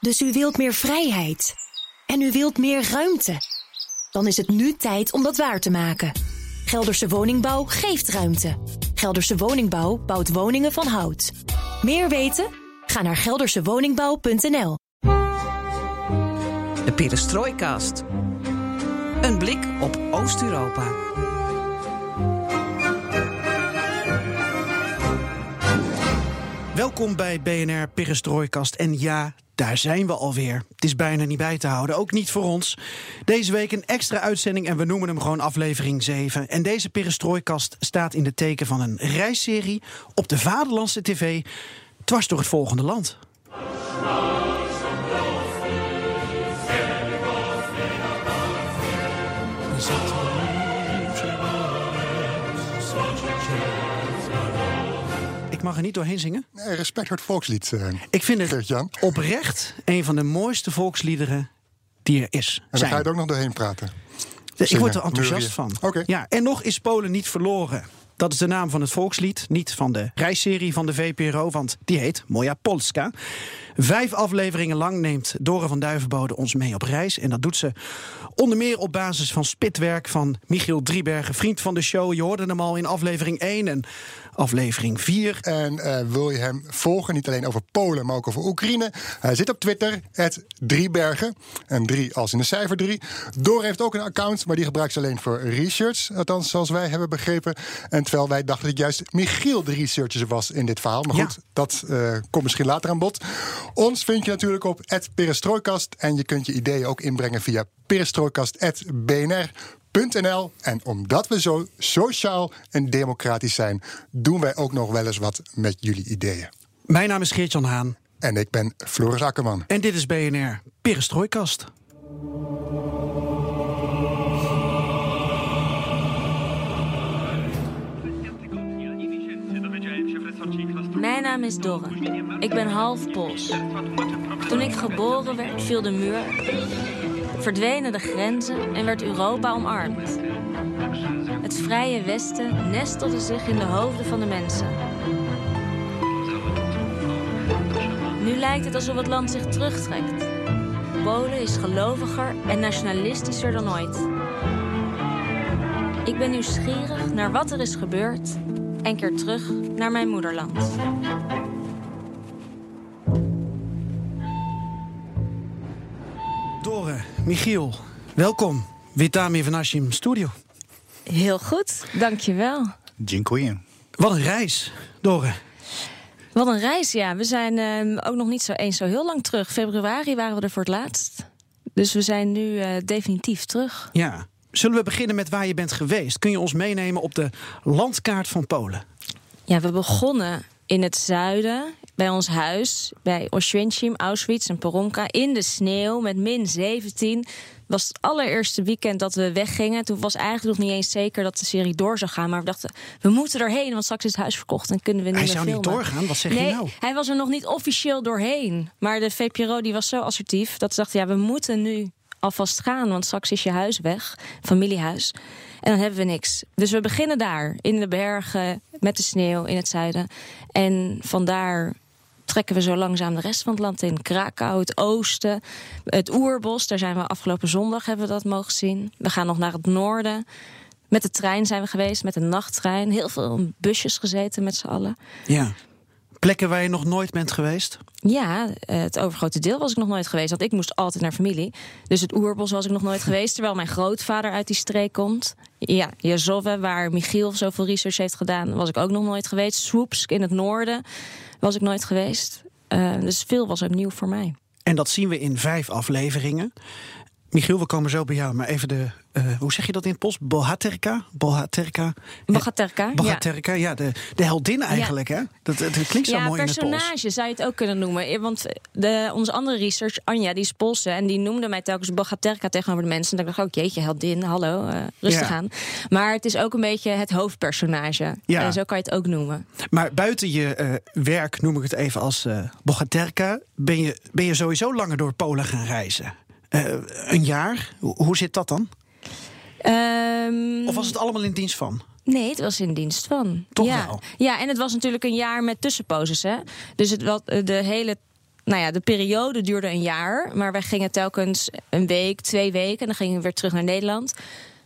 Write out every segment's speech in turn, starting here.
Dus u wilt meer vrijheid. En u wilt meer ruimte. Dan is het nu tijd om dat waar te maken. Gelderse Woningbouw geeft ruimte. Gelderse Woningbouw bouwt woningen van hout. Meer weten? Ga naar geldersewoningbouw.nl. De Perestrooikast. Een blik op Oost-Europa. Welkom bij BNR Perestrooikast. En ja, daar zijn we alweer. Het is bijna niet bij te houden, ook niet voor ons. Deze week een extra uitzending en we noemen hem gewoon aflevering 7. En deze Perestrooikast staat in de teken van een reisserie op de Vaderlandse TV, dwars door het volgende land. Ik mag er niet doorheen zingen. Nee, respect voor het volkslied. eh, Ik vind het oprecht een van de mooiste volksliederen die er is. En zijn. ga je er ook nog doorheen praten. Ik word er enthousiast van. Ja, en nog is Polen niet verloren. Dat is de naam van het volkslied, niet van de reisserie van de VPRO, want die heet Moja Polska. Vijf afleveringen lang neemt Dore van Duivenbode ons mee op reis. En dat doet ze onder meer op basis van spitwerk van Michiel Driebergen, vriend van de show. Je hoorde hem al in aflevering 1 en aflevering 4. En eh, wil je hem volgen, niet alleen over Polen, maar ook over Oekraïne? Hij zit op Twitter, het Driebergen. En drie als in de cijfer drie. Door heeft ook een account, maar die gebruikt ze alleen voor research. Althans, zoals wij hebben begrepen. En terwijl wij dachten dat juist Michiel de researcher was in dit verhaal. Maar Ja. goed, dat eh, komt misschien later aan bod. Ons vind je natuurlijk op Perestrooikast. En je kunt je ideeën ook inbrengen via perestrooikast.bnr.nl. En omdat we zo sociaal en democratisch zijn, doen wij ook nog wel eens wat met jullie ideeën. Mijn naam is Geert-Jan Haan En ik ben Floris Akkerman. en dit is BNR Perestrooikast. Mijn naam is Dorre. Ik ben half Pools. Toen ik geboren werd, viel de muur, verdwenen de grenzen en werd Europa omarmd. Het vrije Westen nestelde zich in de hoofden van de mensen. Nu lijkt het alsof het land zich terugtrekt. Polen is geloviger en nationalistischer dan ooit. Ik ben nieuwsgierig naar wat er is gebeurd en keer terug naar mijn moederland. Dore, Michiel, welkom. Witamy van Ashim Studio. Heel goed, dankjewel. Dziękuję. Wat een reis, Dore. Wat een reis, ja. We zijn ehm, ook nog niet zo eens zo heel lang terug. Februari waren we er voor het laatst. Dus we zijn nu eh, definitief terug. Ja. Zullen we beginnen met waar je bent geweest? Kun je ons meenemen op de landkaart van Polen? Ja, we begonnen in het zuiden, bij ons huis, bij Oświęcim, Auschwitz en Poronka, in de sneeuw met min 17. Het was het allereerste weekend dat we weggingen. Toen was eigenlijk nog niet eens zeker dat de serie door zou gaan. Maar we dachten, we moeten erheen, want straks is het huis verkocht en kunnen we niet Hij meer zou niet filmen. doorgaan, wat zeg nee, je nou? hij was er nog niet officieel doorheen. Maar de VPRO die was zo assertief dat ze dachten, ja, we moeten nu alvast gaan, want straks is je huis weg, familiehuis. En dan hebben we niks. Dus we beginnen daar, in de bergen, met de sneeuw in het zuiden. En vandaar trekken we zo langzaam de rest van het land in. Krakau, het oosten, het Oerbos. Daar zijn we afgelopen zondag hebben we dat mogen zien. We gaan nog naar het noorden. Met de trein zijn we geweest, met de nachttrein. Heel veel busjes gezeten met z'n allen. Ja. Plekken waar je nog nooit bent geweest? Ja, eh, het overgrote deel was ik nog nooit geweest. Want ik moest altijd naar familie. Dus het Oerbos was ik nog nooit geweest. Terwijl mijn grootvader uit die streek komt. Ja, Jezove, waar Michiel zoveel research heeft gedaan, was ik ook nog nooit geweest. Swoepsk in het noorden was ik nooit geweest. Eh, dus veel was opnieuw voor mij. En dat zien we in vijf afleveringen. Michiel, we komen zo bij jou, maar even de. eh, hoe zeg je dat in het Pols? Bohaterka? Bohaterka? Bohaterka, ja. Bohaterka, ja, de, de heldin eigenlijk, hè? Dat, klinkt zo ja, mooi in het Pols. personage zou je het ook kunnen noemen. Eh, Want de, onze andere research, Anja, die is Poolse... en die noemde mij telkens Bogaterka tegenover de mensen. En dan dacht ik ook, jeetje, heldin, hallo, eh, rustig aan. Maar het is ook een beetje het hoofdpersonage. Ja. En zo kan je het ook noemen. Maar buiten je eh, werk, noem ik het even als eh Bohaterka, ben je, ben je sowieso langer door Polen gaan reizen. Eh, een jaar? Hoe, zit dat dan? Ehm, Of was het allemaal in dienst van? Nee, het was in dienst van. Toch ja. wel? Ja, en het was natuurlijk een jaar met tussenposes. Hè? Dus het, wat, de hele nou ja, de periode duurde een jaar. Maar wij gingen telkens een week, twee weken. En dan gingen we weer terug naar Nederland.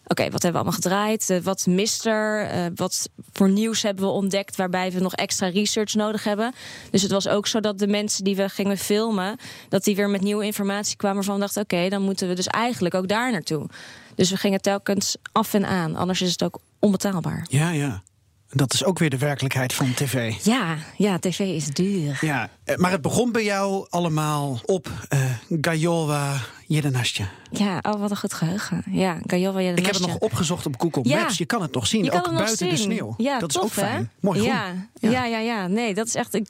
Oké, wat hebben we allemaal gedraaid? Uh, wat mist er? Uh, wat voor nieuws hebben we ontdekt waarbij we nog extra research nodig hebben? Dus het was ook zo dat de mensen die we gingen filmen, dat die weer met nieuwe informatie kwamen we dachten: oké, dan moeten we dus eigenlijk ook daar naartoe. Dus we gingen telkens af en aan, anders is het ook onbetaalbaar. Ja, ja. Dat is ook weer de werkelijkheid van tv. Ja, ja tv is duur. Ja, eh, maar het begon bij jou allemaal op uh, Gajolwa Jedenastje. Ja, oh, wat een goed geheugen. Ja, Gajolwa Jedenastje. Ik heb het nog opgezocht op Google ja. Maps. Je kan het nog zien, ook buiten zien. de sneeuw. Ja, dat tof, is ook fijn. Mooi groen. Ja. Ja. ja, ja, ja. Nee, dat is echt... Ik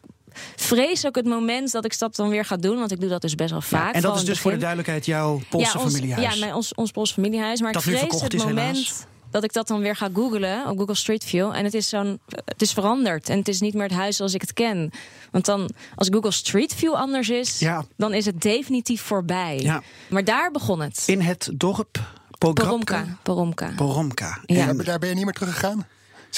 vrees ook het moment dat ik dat dan weer ga doen. Want ik doe dat dus best wel vaak. en dat is dus voor de duidelijkheid jouw Poolse ja, ons, familiehuis? Ja, mijn, ons, ons Poolse familiehuis. Maar dat ik vrees het is, moment... Helaas dat ik dat dan weer ga googlen op Google Street View. En het is, zo'n, het is veranderd. En het is niet meer het huis zoals ik het ken. Want dan, als Google Street View anders is, ja. dan is het definitief voorbij. Ja. Maar daar begon het. In het dorp Poromka. Poromka. Poromka. Ja. En daar ben je niet meer teruggegaan?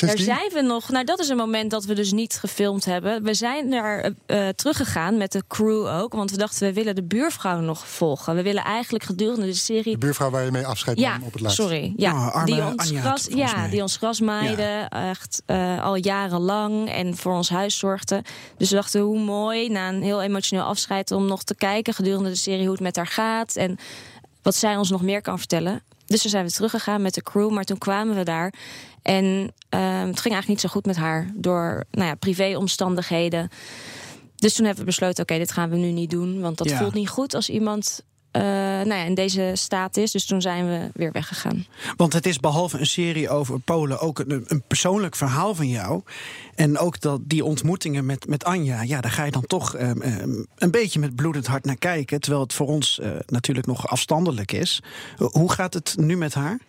Daar zijn we nog. Nou, dat is een moment dat we dus niet gefilmd hebben. We zijn daar uh, teruggegaan met de crew ook. Want we dachten, we willen de buurvrouw nog volgen. We willen eigenlijk gedurende de serie. De buurvrouw waar je mee afscheid ja, nam op het laatst. Sorry. Ja, oh, arme die ons Anja, gras, ja, mij. die ons gras maaide. Ja. Echt uh, al jarenlang. En voor ons huis zorgde. Dus we dachten, hoe mooi na een heel emotioneel afscheid. om nog te kijken gedurende de serie hoe het met haar gaat. En wat zij ons nog meer kan vertellen. Dus toen zijn we teruggegaan met de crew. Maar toen kwamen we daar. En het ging eigenlijk niet zo goed met haar. Door nou ja, privéomstandigheden. Dus toen hebben we besloten, oké, okay, dit gaan we nu niet doen. Want dat Ja. voelt niet goed als iemand uh, nou ja, in deze staat is. Dus toen zijn we weer weggegaan. Want het is behalve een serie over Polen ook een, een persoonlijk verhaal van jou. En ook dat die ontmoetingen met, met Anja, ja, daar ga je dan toch um, um, een beetje met bloedend hart naar kijken. Terwijl het voor ons uh, natuurlijk nog afstandelijk is. Uh, hoe gaat het nu met haar?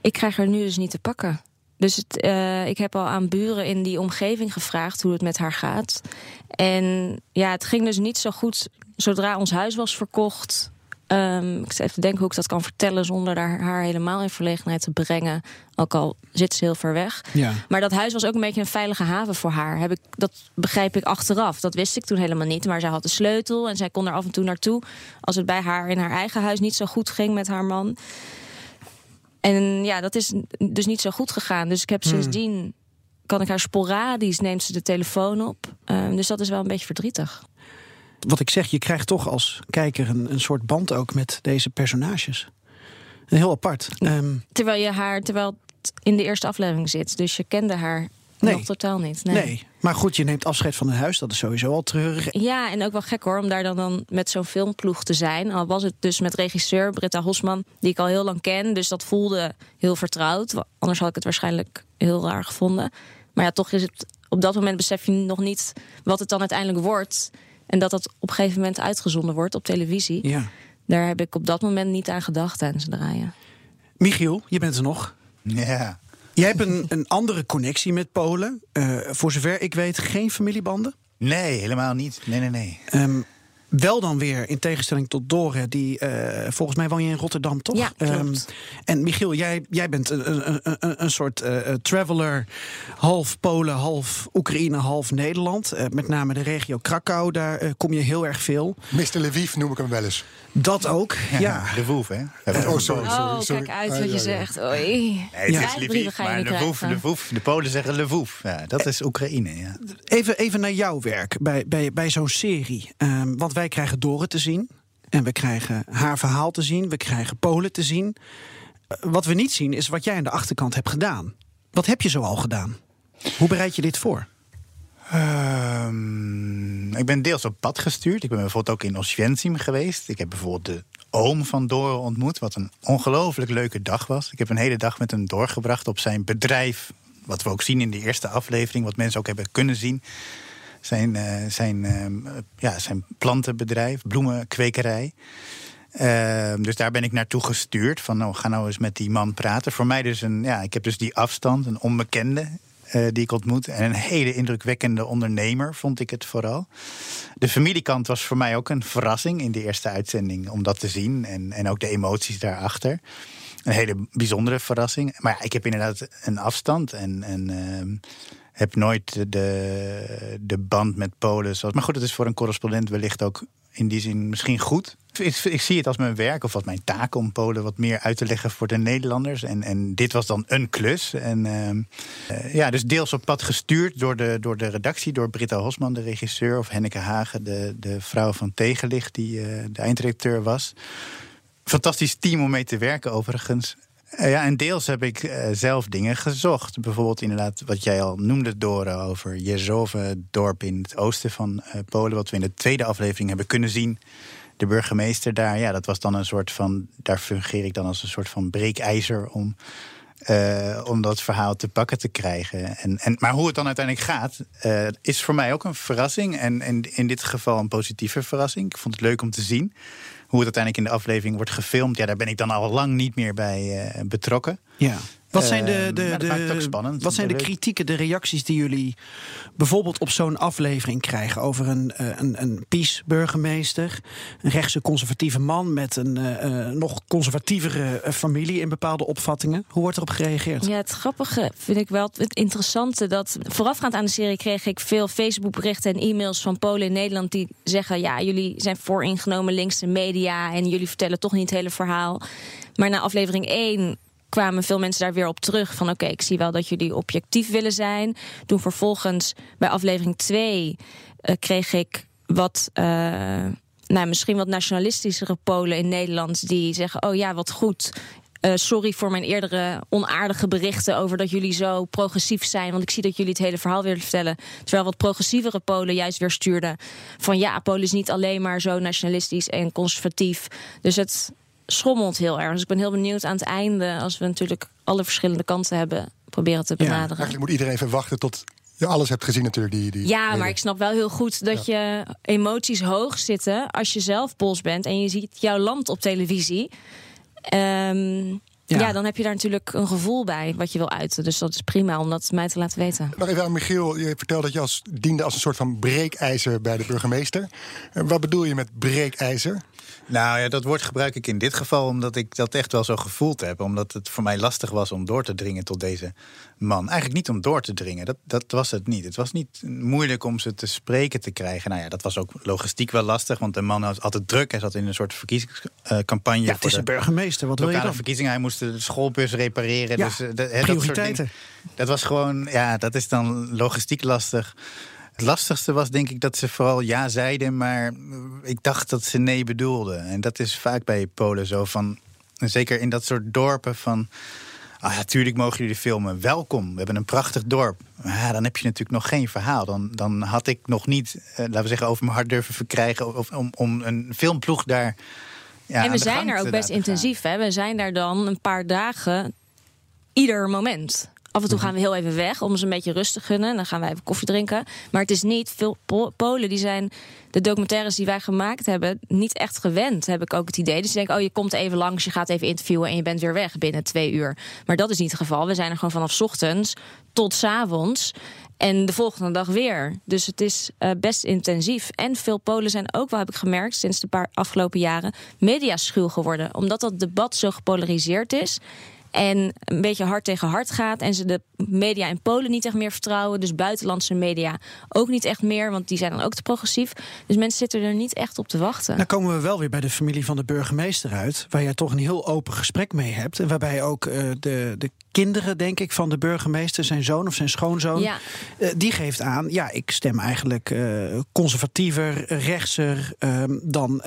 Ik krijg haar nu dus niet te pakken. Dus het, uh, ik heb al aan buren in die omgeving gevraagd hoe het met haar gaat. En ja, het ging dus niet zo goed zodra ons huis was verkocht. Um, ik even denken hoe ik dat kan vertellen zonder daar haar helemaal in verlegenheid te brengen. Ook al zit ze heel ver weg. Ja. Maar dat huis was ook een beetje een veilige haven voor haar. Heb ik, dat begrijp ik achteraf. Dat wist ik toen helemaal niet. Maar zij had de sleutel en zij kon er af en toe naartoe. Als het bij haar in haar eigen huis niet zo goed ging met haar man. En ja, dat is dus niet zo goed gegaan. Dus ik heb sindsdien, hmm. kan ik haar sporadisch, neemt ze de telefoon op. Um, dus dat is wel een beetje verdrietig. Wat ik zeg, je krijgt toch als kijker een, een soort band ook met deze personages. Heel apart. Um, terwijl je haar, terwijl het in de eerste aflevering zit. Dus je kende haar nee. nog totaal niet. Nee. nee. maar goed, je neemt afscheid van het huis. Dat is sowieso al treurig. Ja, en ook wel gek hoor, om daar dan, dan met zo'n filmploeg te zijn. Al was het dus met regisseur Britta Hosman, die ik al heel lang ken. Dus dat voelde heel vertrouwd. Anders had ik het waarschijnlijk heel raar gevonden. Maar ja, toch is het op dat moment besef je nog niet wat het dan uiteindelijk wordt. En dat dat op een gegeven moment uitgezonden wordt op televisie. Ja. Daar heb ik op dat moment niet aan gedacht tijdens het draaien. Michiel, je bent er nog. Ja. Jij hebt een, een andere connectie met Polen. Uh, voor zover ik weet, geen familiebanden? Nee, helemaal niet. Nee, nee, nee. Um, wel dan weer, in tegenstelling tot Dore, die uh, volgens mij woon je in Rotterdam, toch? Ja, klopt. Um, en Michiel, jij, jij bent een, een, een, een soort uh, traveler, half Polen, half Oekraïne, half Nederland. Uh, met name de regio Krakau, daar kom je heel erg veel. Mr. Lviv noem ik hem wel eens. Dat ook, ja. ja. De Woef, hè? oh, sorry, sorry, oh, sorry. kijk uit wat je zegt. Oei. Nee, het Ja. is Lviv, maar niet de Woef, krijgen. de Woef, de Polen zeggen Lwoef. Ja, dat is Oekraïne, ja. Even, even naar jouw werk bij, bij, bij zo'n serie. Um, want wij krijgen Dore te zien. En we krijgen haar verhaal te zien. We krijgen Polen te zien. Uh, wat we niet zien is wat jij aan de achterkant hebt gedaan. Wat heb je zo al gedaan? Hoe bereid je dit voor? Um, ik ben deels op pad gestuurd. Ik ben bijvoorbeeld ook in Oswiecim geweest. Ik heb bijvoorbeeld de oom van Dore ontmoet, wat een ongelooflijk leuke dag was. Ik heb een hele dag met hem doorgebracht op zijn bedrijf. Wat we ook zien in de eerste aflevering, wat mensen ook hebben kunnen zien. Zijn, uh, zijn, uh, ja, zijn plantenbedrijf, bloemenkwekerij. Uh, dus daar ben ik naartoe gestuurd. Van nou, ga nou eens met die man praten. Voor mij dus een, ja, ik heb dus die afstand, een onbekende. Uh, die ik ontmoet. En een hele indrukwekkende ondernemer, vond ik het vooral. De familiekant was voor mij ook een verrassing in de eerste uitzending om dat te zien. En, en ook de emoties daarachter. Een hele bijzondere verrassing. Maar ja, ik heb inderdaad een afstand. En, en uh, heb nooit de, de band met Polen. Zoals, maar goed, het is voor een correspondent wellicht ook in die zin misschien goed. Ik, zie het als mijn werk of als mijn taak om Polen wat meer uit te leggen voor de Nederlanders. En, en dit was dan een klus. En uh, ja, dus deels op pad gestuurd door de, door de redactie, door Britta Hosman, de regisseur, of Henneke Hagen, de, de vrouw van Tegenlicht, die uh, de eindredacteur was. Fantastisch team om mee te werken, overigens. Uh, ja, en deels heb ik uh, zelf dingen gezocht. Bijvoorbeeld inderdaad wat jij al noemde, Dora, over Jezowe, dorp in het oosten van uh, Polen. Wat we in de tweede aflevering hebben kunnen zien. De burgemeester daar, ja, dat was dan een soort van... Daar fungeer ik dan als een soort van breekijzer om... om dat verhaal te pakken te krijgen. En, en, maar hoe het dan uiteindelijk gaat, is voor mij ook een verrassing. En, en in dit geval een positieve verrassing. Ik vond het leuk om te zien hoe het uiteindelijk in de aflevering wordt gefilmd, ja, daar ben ik dan al lang niet meer bij uh, betrokken. Ja. Wat zijn de, de, uh, de, spannend. Wat zijn de kritieken, de reacties die jullie bijvoorbeeld op zo'n aflevering krijgen over een, uh, een, een PiS-burgemeester, een rechtse conservatieve man met een uh, nog conservatievere familie in bepaalde opvattingen? Hoe wordt erop gereageerd? Ja, het grappige vind ik wel het interessante dat voorafgaand aan de serie kreeg ik veel Facebook-berichten en e-mails van Polen in Nederland die zeggen: ja, jullie zijn vooringenomen linkse media en jullie vertellen toch niet het hele verhaal. Maar na aflevering 1 kwamen veel mensen daar weer op terug. Van oké, ik zie wel dat jullie objectief willen zijn. Toen vervolgens bij aflevering 2 uh, kreeg ik wat. Uh, nou, misschien wat nationalistischere Polen in Nederland die zeggen: Oh ja, wat goed. Uh, sorry voor mijn eerdere onaardige berichten over dat jullie zo progressief zijn. Want ik zie dat jullie het hele verhaal willen vertellen. Terwijl wat progressievere Polen juist weer stuurden van ja, Polen is niet alleen maar zo nationalistisch en conservatief. Dus het schommelt heel erg. Dus ik ben heel benieuwd aan het einde, als we natuurlijk alle verschillende kanten hebben, proberen te benaderen. Ja, eigenlijk moet iedereen even wachten tot je alles hebt gezien natuurlijk. Die, die ja, maar ik snap wel heel goed dat ja. je emoties hoog zitten als je zelf Pols bent en je ziet jouw land op televisie. Um, ja. ja. dan heb je daar natuurlijk een gevoel bij wat je wil uiten. Dus dat is prima om dat mij te laten weten. Nog even aan Michiel. Je vertelde dat je als, diende als een soort van breekijzer bij de burgemeester. Wat bedoel je met breekijzer? Nou ja, dat woord gebruik ik in dit geval omdat ik dat echt wel zo gevoeld heb. Omdat het voor mij lastig was om door te dringen tot deze man. Eigenlijk niet om door te dringen, dat, dat was het niet. Het was niet moeilijk om ze te spreken te krijgen. Nou ja, dat was ook logistiek wel lastig, want de man was altijd druk. Hij zat in een soort verkiezingscampagne. Ja, het is een burgemeester, wat wil je dan? verkiezingen, hij moest de schoolbus repareren. Ja, dus, uh, dat, prioriteiten. Dat, dat was gewoon, ja, dat is dan logistiek lastig. Het lastigste was denk ik dat ze vooral ja zeiden, maar ik dacht dat ze nee bedoelden. En dat is vaak bij Polen zo van, zeker in dat soort dorpen van... Ah, natuurlijk mogen jullie filmen. Welkom. We hebben een prachtig dorp. Ja, dan heb je natuurlijk nog geen verhaal. Dan, dan had ik nog niet, uh, laten we zeggen, over mijn hart durven verkrijgen. Of, om, om een filmploeg daar. Ja, en we zijn er ook best intensief. Hè? We zijn daar dan een paar dagen. Ieder moment. Af en toe gaan we heel even weg om ze een beetje rust te gunnen. Dan gaan wij even koffie drinken. Maar het is niet veel Polen die zijn de documentaires die wij gemaakt hebben niet echt gewend, heb ik ook het idee. Dus je denkt, oh, je komt even langs, je gaat even interviewen en je bent weer weg binnen twee uur. Maar dat is niet het geval. We zijn er gewoon vanaf ochtends tot s avonds. En de volgende dag weer. Dus het is uh, best intensief. En veel Polen zijn ook wel, heb ik gemerkt, sinds de paar afgelopen jaren, mediaschuw geworden. Omdat dat debat zo gepolariseerd is. En een beetje hard tegen hard gaat. En ze de media in Polen niet echt meer vertrouwen. Dus buitenlandse media ook niet echt meer. Want die zijn dan ook te progressief. Dus mensen zitten er niet echt op te wachten. Dan komen we wel weer bij de familie van de burgemeester uit. Waar jij toch een heel open gesprek mee hebt. En waarbij ook uh, de, de kinderen, denk ik, van de burgemeester, zijn zoon of zijn schoonzoon, ja. uh, die geeft aan: ja, ik stem eigenlijk uh, conservatiever, rechtser uh, dan,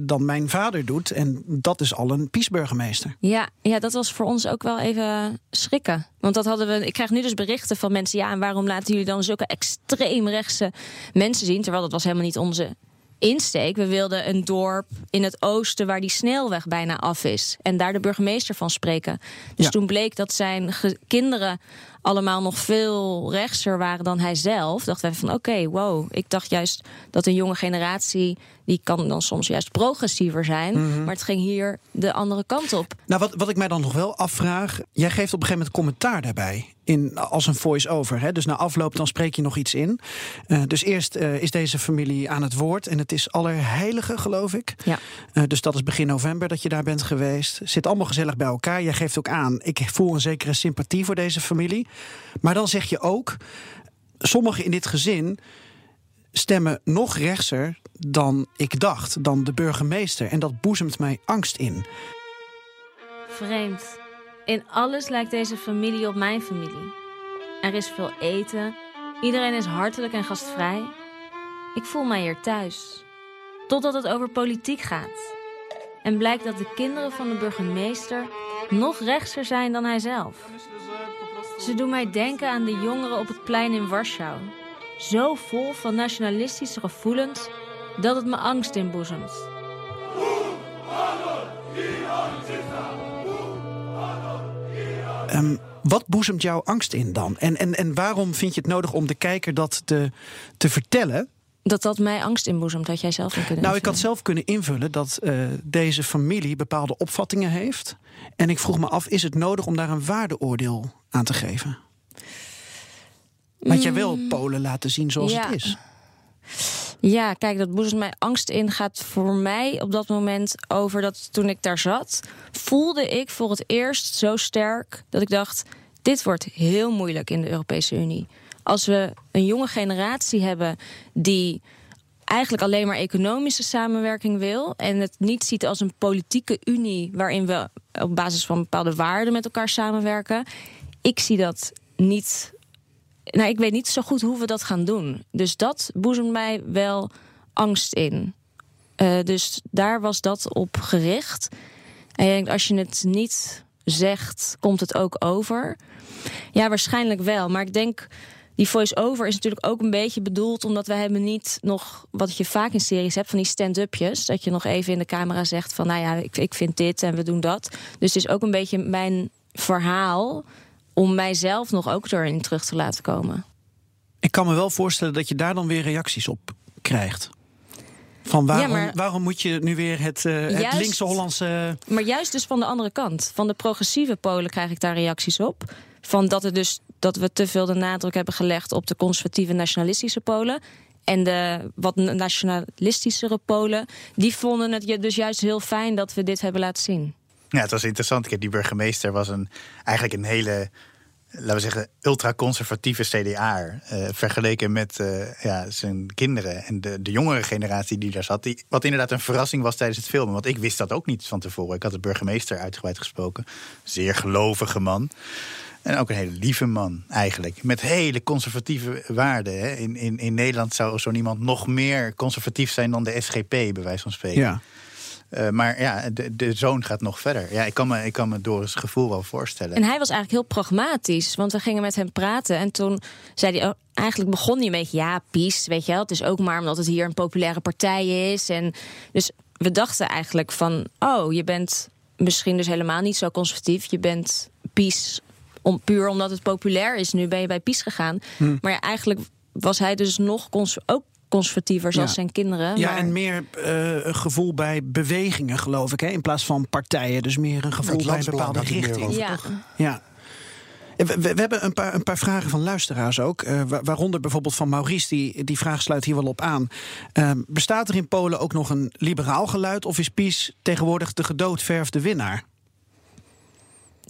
dan mijn vader doet. En dat is al een piesburgemeester. Ja, ja, dat was voor ons ook wel even schrikken. Want dat hadden we. Ik krijg nu dus berichten van mensen. Ja, en waarom laten jullie dan zulke extreem rechtse mensen zien? Terwijl dat was helemaal niet onze insteek. We wilden een dorp in het oosten waar die snelweg bijna af is. En daar de burgemeester van spreken. Dus ja. toen bleek dat zijn kinderen allemaal nog veel rechtser waren dan hij zelf. Dachten wij van oké, okay, wow. Ik dacht juist dat een jonge generatie... die kan dan soms juist progressiever zijn. Mm -hmm. Maar het ging hier de andere kant op. Nou, wat, wat ik mij dan nog wel afvraag... jij geeft op een gegeven moment commentaar daarbij. In, als een voice-over. Dus na afloop dan spreek je nog iets in. Uh, dus eerst uh, is deze familie aan het woord. En het is Allerheilige, geloof ik. Ja. Uh, dus dat is begin november dat je daar bent geweest. Zit allemaal gezellig bij elkaar. Jij geeft ook aan, ik voel een zekere sympathie voor deze familie. Maar dan zeg je ook... sommigen in dit gezin stemmen nog rechtser dan ik dacht, dan de burgemeester. En dat boezemt mij angst in. Vreemd. In alles lijkt deze familie op mijn familie. Er is veel eten. Iedereen is hartelijk en gastvrij. Ik voel mij hier thuis. Totdat het over politiek gaat. En blijkt dat de kinderen van de burgemeester nog rechtser zijn dan hij zelf. Ze doen mij denken aan de jongeren op het plein in Warschau. Zo vol van nationalistische gevoelens dat het me angst inboezemt. Ehm, wat boezemt jouw angst in dan? En, en, en waarom vind je het nodig om de kijker dat te, te vertellen? Dat dat mij angst inboezemt, dat jij zelf in kunnen Nou, ik had zelf kunnen invullen dat eh, deze familie bepaalde opvattingen heeft. En ik vroeg me af, is het nodig om daar een waardeoordeel aan te geven? Want jij wil Polen laten zien zoals Mm. Ja. het is. Ja, kijk, dat boezemt mij angst in. Gaat voor mij op dat moment over dat toen ik daar zat, voelde ik voor het eerst zo sterk dat ik dacht: dit wordt heel moeilijk in de Europese Unie. Als we een jonge generatie hebben die eigenlijk alleen maar economische samenwerking wil en het niet ziet als een politieke unie waarin we op basis van bepaalde waarden met elkaar samenwerken. Ik zie dat niet nou, ik weet niet zo goed hoe we dat gaan doen. Dus dat boezemt mij wel angst in. Eh, dus daar was dat op gericht. En als je het niet zegt, komt het ook over. Ja, waarschijnlijk wel. Maar ik denk, die voice-over is natuurlijk ook een beetje bedoeld... omdat we hebben niet nog, wat je vaak in series hebt... van die stand-upjes, dat je nog even in de camera zegt... van nou ja, ik, ik vind dit en we doen dat. Dus het is ook een beetje mijn verhaal om mijzelf nog ook erin terug te laten komen. Ik kan me wel voorstellen dat je daar dan weer reacties op krijgt. Van waarom, maar- waarom moet je nu weer het, eh, het Juist- linkse Hollandse... Maar juist dus van de andere kant, van de progressieve Polen, krijg ik daar reacties op. Van dat, het dus, dat we te veel de nadruk hebben gelegd op de conservatieve nationalistische Polen. En de wat nationalistischere Polen, die vonden het dus juist heel fijn dat we dit hebben laten zien. Ja, het was interessant. Die burgemeester was een, eigenlijk een hele, laten we zeggen, ultraconservatieve CDA. eh vergeleken met eh, ja, zijn kinderen en de, de jongere generatie die daar zat. Die, wat inderdaad een verrassing was tijdens het filmen. Want ik wist dat ook niet van tevoren. Ik had de burgemeester uitgebreid gesproken. Zeer gelovige man. En ook een hele lieve man, eigenlijk. Met hele conservatieve waarden. Hè. In, in, in Nederland zou zo iemand nog meer conservatief zijn dan de SGP, bij wijze van spreken. Ja. Eh, maar ja, de, de zoon gaat nog verder. Ja, ik kan me, ik kan me door het gevoel wel voorstellen. En hij was eigenlijk heel pragmatisch, want we gingen met hem praten. En toen zei hij, oh, eigenlijk begon hij een beetje, ja, PiS, weet je wel. Het is ook maar omdat het hier een populaire partij is. En dus we dachten eigenlijk van, oh, je bent misschien dus helemaal niet zo conservatief. Je bent PiS, om, puur omdat het populair is. Nu ben je bij PiS gegaan. Maar ja, eigenlijk was hij dus nog cons- ook conservatiever, zoals Ja. zijn kinderen. Ja, maar- en meer eh, een gevoel bij bewegingen, geloof ik. Hè? In plaats van partijen. Dus meer een gevoel bij een bepaalde richting. ja. Ja. We, we- we hebben een paar, een paar vragen van luisteraars ook. eh, wa- waaronder bijvoorbeeld van Maurice, die, die vraag sluit hier wel op aan. Ehm, bestaat er in Polen ook nog een liberaal geluid? Of is PiS tegenwoordig de gedoodverfde winnaar?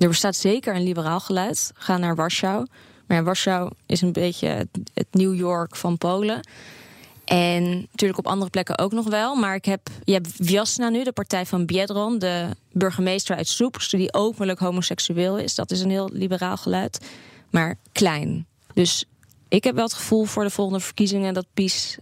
Er bestaat zeker een liberaal geluid. Ga naar Warschau. Maar Warschau is een beetje het, New York van Polen. En natuurlijk op andere plekken ook nog wel. Maar ik heb, je hebt Wiasna nu, de partij van Biedron, de burgemeester uit Soepst, die openlijk homoseksueel is. Dat is een heel liberaal geluid. Maar klein. Dus ik heb wel het gevoel voor de volgende verkiezingen dat PiS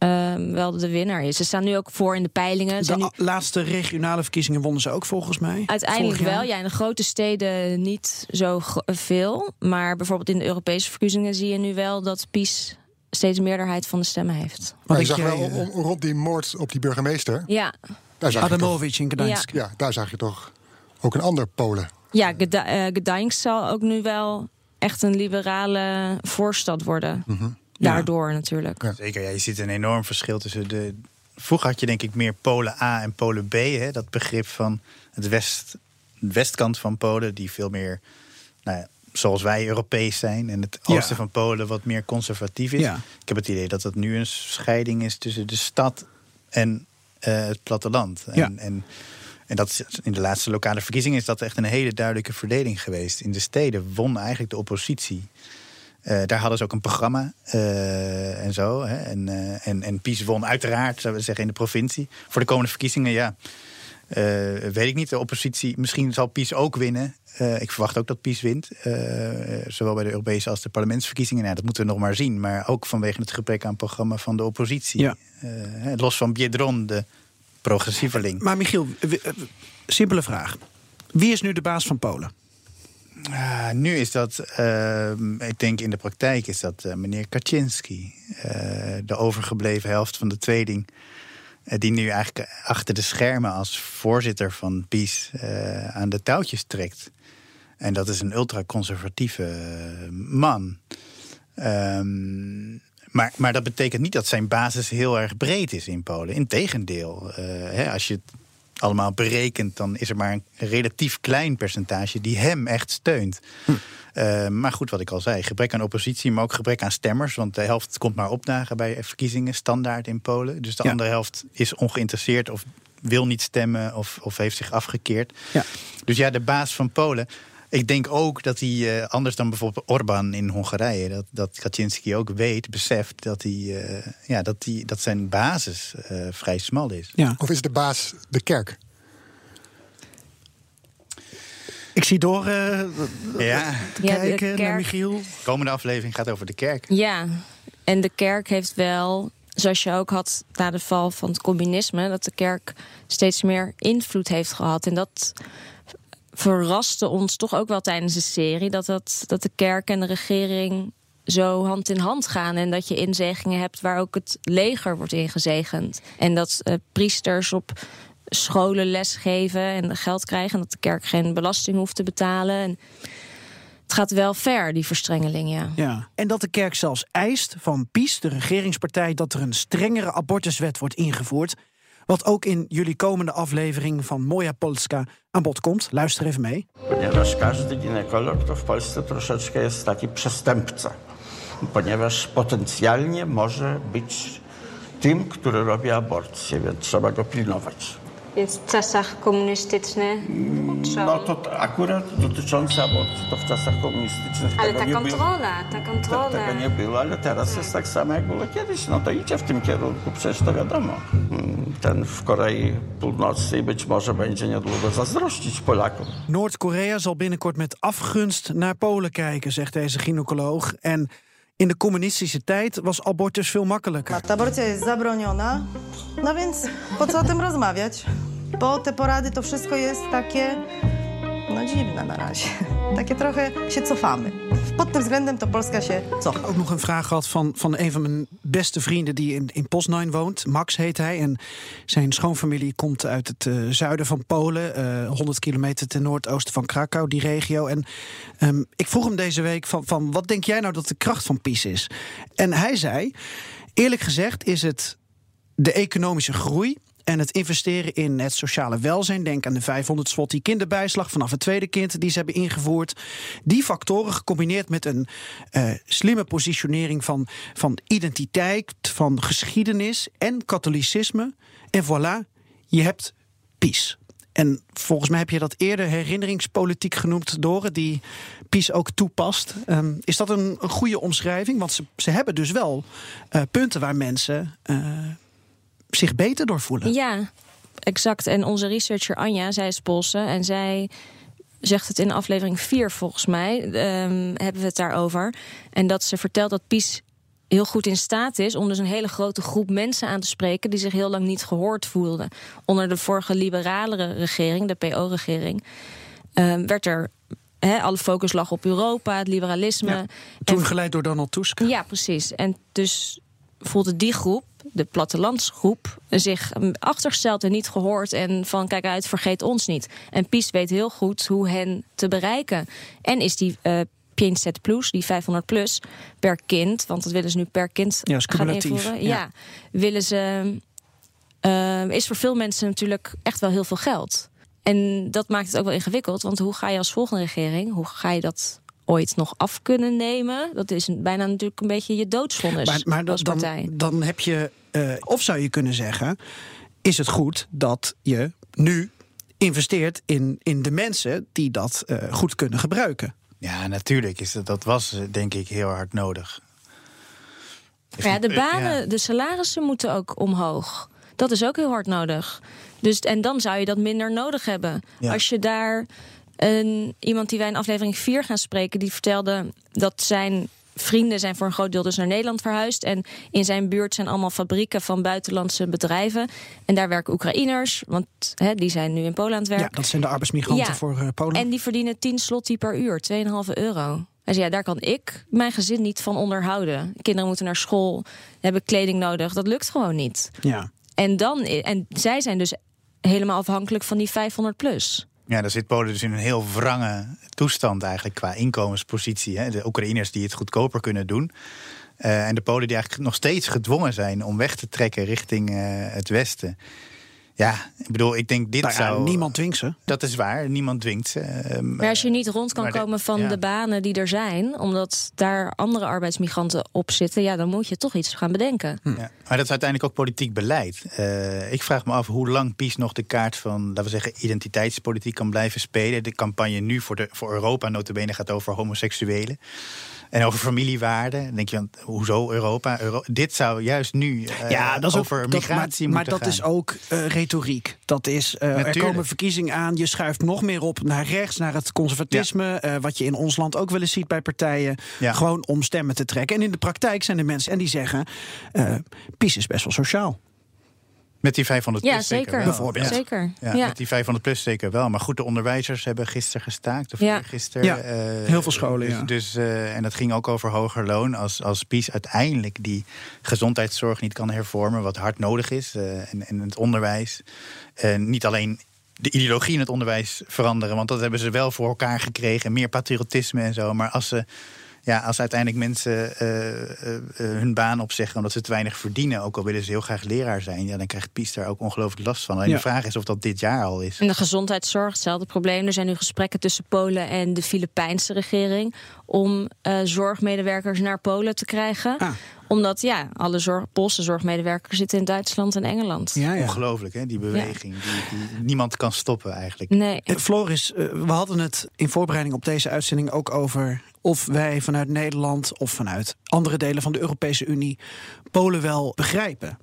ehm, wel de winnaar is. Ze staan nu ook voor in de peilingen. De nu laatste regionale verkiezingen wonnen ze ook volgens mij. Uiteindelijk wel. Ja, in de grote steden niet zo veel. Maar bijvoorbeeld in de Europese verkiezingen zie je nu wel dat PiS steeds meerderheid van de stemmen heeft. Wat Maar je ik zag wel eh, om- om- rond die moord op die burgemeester. Ja, Daar zag, je toch, Adamovic in Gdańsk. Ja. ja, daar zag je toch ook een ander Polen. ja Gda- eh, Gdańsk zal ook nu wel echt een liberale voorstad worden. Daardoor natuurlijk. Ja. Zeker, ja, je ziet een enorm verschil tussen de. Vroeger had je denk ik meer Polen A en Polen B. Hè, dat begrip van het west, de westkant van Polen, die veel meer, nou ja, zoals wij Europees zijn. En het Ja. oosten van Polen wat meer conservatief is. Ja. Ik heb het idee dat dat nu een scheiding is tussen de stad en eh, het platteland. En, Ja. en, en dat is, in de laatste lokale verkiezingen is dat echt een hele duidelijke verdeling geweest. In de steden won eigenlijk de oppositie. Eh, daar hadden ze ook een programma eh, en zo. Hè. En, uh, en, en PiS won uiteraard, zouden we zeggen, in de provincie. Voor de komende verkiezingen, ja. weet ik niet. De oppositie, misschien zal PiS ook winnen. ik verwacht ook dat PiS wint. zowel bij de Europese als de parlementsverkiezingen. Nou, dat moeten we nog maar zien. Maar ook vanwege het gebrek aan programma van de oppositie. Ja. los van Biedron, de progressieveling. Maar Michiel, simpele vraag. Wie is nu de baas van Polen? Uh, nu is dat, uh, ik denk in de praktijk is dat uh, meneer Kaczynski. de overgebleven helft van de tweeding. die nu eigenlijk achter de schermen als voorzitter van PiS aan de touwtjes trekt. En dat is een ultraconservatieve man. Um, maar, maar dat betekent niet dat zijn basis heel erg breed is in Polen. Integendeel, hè, als je allemaal berekend, dan is er maar een relatief klein percentage die hem echt steunt. Hm. Uh, maar goed, wat ik al zei, gebrek aan oppositie, maar ook gebrek aan stemmers. Want de helft komt maar opdagen bij verkiezingen, standaard in Polen. Dus de andere helft is ongeïnteresseerd of wil niet stemmen of, of heeft zich afgekeerd. Ja. Dus ja, de baas van Polen. Ik denk ook dat hij, uh, anders dan bijvoorbeeld Orbán in Hongarije, dat, dat Kaczynski ook weet, beseft dat, hij, uh, ja, dat, hij, dat zijn basis uh, vrij smal is. Ja. Of is de baas de kerk? Ik zie door uh, ja. kijken naar Michiel. De komende aflevering gaat over de kerk. Ja, en de kerk heeft wel, zoals je ook had na de val van het communisme, dat de kerk steeds meer invloed heeft gehad. En dat verraste ons toch ook wel tijdens de serie. Dat, dat, dat de kerk en de regering zo hand in hand gaan. En dat je inzegingen hebt waar ook het leger wordt ingezegend. En dat uh, priesters op scholen lesgeven en geld krijgen. En dat de kerk geen belasting hoeft te betalen. En het gaat wel ver, die verstrengeling, ja. ja. En dat de kerk zelfs eist van PiS, de regeringspartij, dat er een strengere abortuswet wordt ingevoerd. Wat ook in jullie komende aflevering van Moja Polska aan bod komt. Luister even mee. Ponieważ każdy ginekolog to w Polsce troszeczkę jest taki przestępca. Ponieważ potencjalnie może być tym, który robi aborcję, więc trzeba go pilnować. Więc w czasach komunistycznych No to akurat dotyczące aborcji, to w czasach komunistycznych Ale ta kontrola, ta kontrola. Tego nie było, ale teraz jest tak samo jak było kiedyś. No to idzie w tym kierunku, przecież to wiadomo. Mm, ten w Korei Północnej być może będzie niedługo zazdrościć Polakom. Noord-Korea zal binnenkort met afgunst naar Polen kijken, zegt deze gynaecoloog. En in de communistische tijd was abortus veel makkelijker. Aborcja jest zabroniona, no więc po co o tym rozmawiać? Bo te porady to wszystko jest takie, no dziwne na razie. Takie trochę się cofamy. Pod tym względem to Polska się cofa. Ook nog een vraag gehad van, van een van mijn beste vrienden die in, in Poznań woont. Max heet hij. En zijn schoonfamilie komt uit het uh, zuiden van Polen. Uh, 100 kilometer ten noordoosten van Krakau, die regio. En um, ik vroeg hem deze week van, van wat denk jij nou dat de kracht van PiS is? En hij zei, eerlijk gezegd is het de economische groei en het investeren in het sociale welzijn. Denk aan de 500 slot die kinderbijslag vanaf het tweede kind die ze hebben ingevoerd. Die factoren gecombineerd met een uh, slimme positionering van, van identiteit, van geschiedenis en katholicisme. En voilà, je hebt PiS. En volgens mij heb je dat eerder herinneringspolitiek genoemd, Dore, die PiS ook toepast. Um, is dat een, een, goede omschrijving? Want ze, ze hebben dus wel uh, punten waar mensen. Uh, zich beter door voelen. Ja, exact. En onze researcher Anja, zij is Poolse en zij zegt het in aflevering 4 volgens mij, um, hebben we het daarover. En dat ze vertelt dat PiS heel goed in staat is om dus een hele grote groep mensen aan te spreken die zich heel lang niet gehoord voelden. Onder de vorige liberalere regering, de PO-regering, um, werd er He, alle focus lag op Europa, het liberalisme. Ja, toen en, geleid door Donald Tusk. Ja, precies. En dus voelde die groep de plattelandsgroep zich achtergesteld en niet gehoord. En van kijk uit, vergeet ons niet. En PiS weet heel goed hoe hen te bereiken. En is die uh, 500 plus, die 500 plus, per kind, want dat willen ze nu per kind ja, gaan invoeren. Ja. ja. willen ze. Uh, is voor veel mensen natuurlijk echt wel heel veel geld. En dat maakt het ook wel ingewikkeld, want hoe ga je als volgende regering, hoe ga je dat ooit nog af kunnen nemen. Dat is bijna natuurlijk een beetje je doodsvonnis maar, maar als partij. Dan, dan heb je, uh, of zou je kunnen zeggen... is het goed dat je nu investeert in, in de mensen die dat uh, goed kunnen gebruiken. Ja, natuurlijk. Is dat, dat was eh, denk ik heel hard nodig. Ja, de Eh, banen, ja. de salarissen moeten ook omhoog. Dat is ook heel hard nodig. Dus, en dan zou je dat minder nodig hebben. Ja. Als je daar een, iemand die wij in aflevering 4 gaan spreken, die vertelde dat zijn vrienden zijn voor een groot deel dus naar Nederland verhuisd. En in zijn buurt zijn allemaal fabrieken van buitenlandse bedrijven. En daar werken Oekraïners, want hè, die zijn nu in Polen aan het werk. Ja, dat zijn de arbeidsmigranten Ja. voor eh, Polen. En die verdienen 10 slotti per uur, 2,5 euro. Hij zei, ja, daar kan ik mijn gezin niet van onderhouden. Kinderen moeten naar school, hebben kleding nodig. Dat lukt gewoon niet. ja. En, dan, en zij zijn dus helemaal afhankelijk van die 500 plus. Ja, daar zit Polen dus in een heel wrange toestand eigenlijk qua inkomenspositie. Hè. De Oekraïners die het goedkoper kunnen doen. Eh, en de Polen die eigenlijk nog steeds gedwongen zijn om weg te trekken richting eh, het westen. Ja, ik bedoel, ik denk dit Nou ja, zou... niemand dwingt ze. Dat is waar, niemand dwingt ze. Ehm, Maar als je niet rond kan maar de- komen van ja. de banen die er zijn, omdat daar andere arbeidsmigranten op zitten, ja, dan moet je toch iets gaan bedenken. Ja, maar dat is uiteindelijk ook politiek beleid. Eh, ik vraag me af hoe lang PiS nog de kaart van, laten we zeggen, identiteitspolitiek kan blijven spelen. De campagne nu voor, de, voor Europa, notabene, gaat over homoseksuelen. En over familiewaarden. Dan denk je, hoezo Europa? Euro dit zou juist nu eh, ja, dat is ook, over dat- migratie maar, maar moeten dat gaan. is ook eh, retoriek. Dat is, eh, er komen verkiezingen aan. Je schuift nog meer op naar rechts, naar het conservatisme. wat je in ons land ook wel eens ziet bij partijen. Ja. Gewoon om stemmen te trekken. En in de praktijk zijn er mensen en die zeggen: PiS is best wel sociaal. Met die 500 Ja, plus zeker. zeker. wel. Bijvoorbeeld. Ja. Zeker. Ja, Ja. met die 500 plus zeker wel. Maar goed, de onderwijzers hebben gisteren gestaakt. Of Ja. gisteren. Ja, heel veel scholen, Dus, ja. dus, eh, en dat ging ook over hoger loon. Als, als PiS uiteindelijk die gezondheidszorg niet kan hervormen, wat hard nodig is. eh, en, en het onderwijs. Eh, niet alleen de ideologie in het onderwijs veranderen. Want dat hebben ze wel voor elkaar gekregen. Meer patriotisme en zo. Maar als ze. Ja, als uiteindelijk mensen eh, eh, eh, hun baan opzeggen omdat ze te weinig verdienen, ook al willen ze heel graag leraar zijn, ja, dan krijgt PiS daar ook ongelooflijk last van. Alleen Ja. de vraag is of dat dit jaar al is. En de gezondheidszorg, hetzelfde probleem. Er zijn nu gesprekken tussen Polen en de Filipijnse regering om eh, zorgmedewerkers naar Polen te krijgen. Ah. Omdat ja, alle zorg, Poolse zorgmedewerkers zitten in Duitsland en Engeland. Ja, ja. Ongelooflijk, hè, die beweging. Die, die niemand kan stoppen eigenlijk. Nee. Floris, we hadden het in voorbereiding op deze uitzending ook over of wij vanuit Nederland of vanuit andere delen van de Europese Unie Polen wel begrijpen.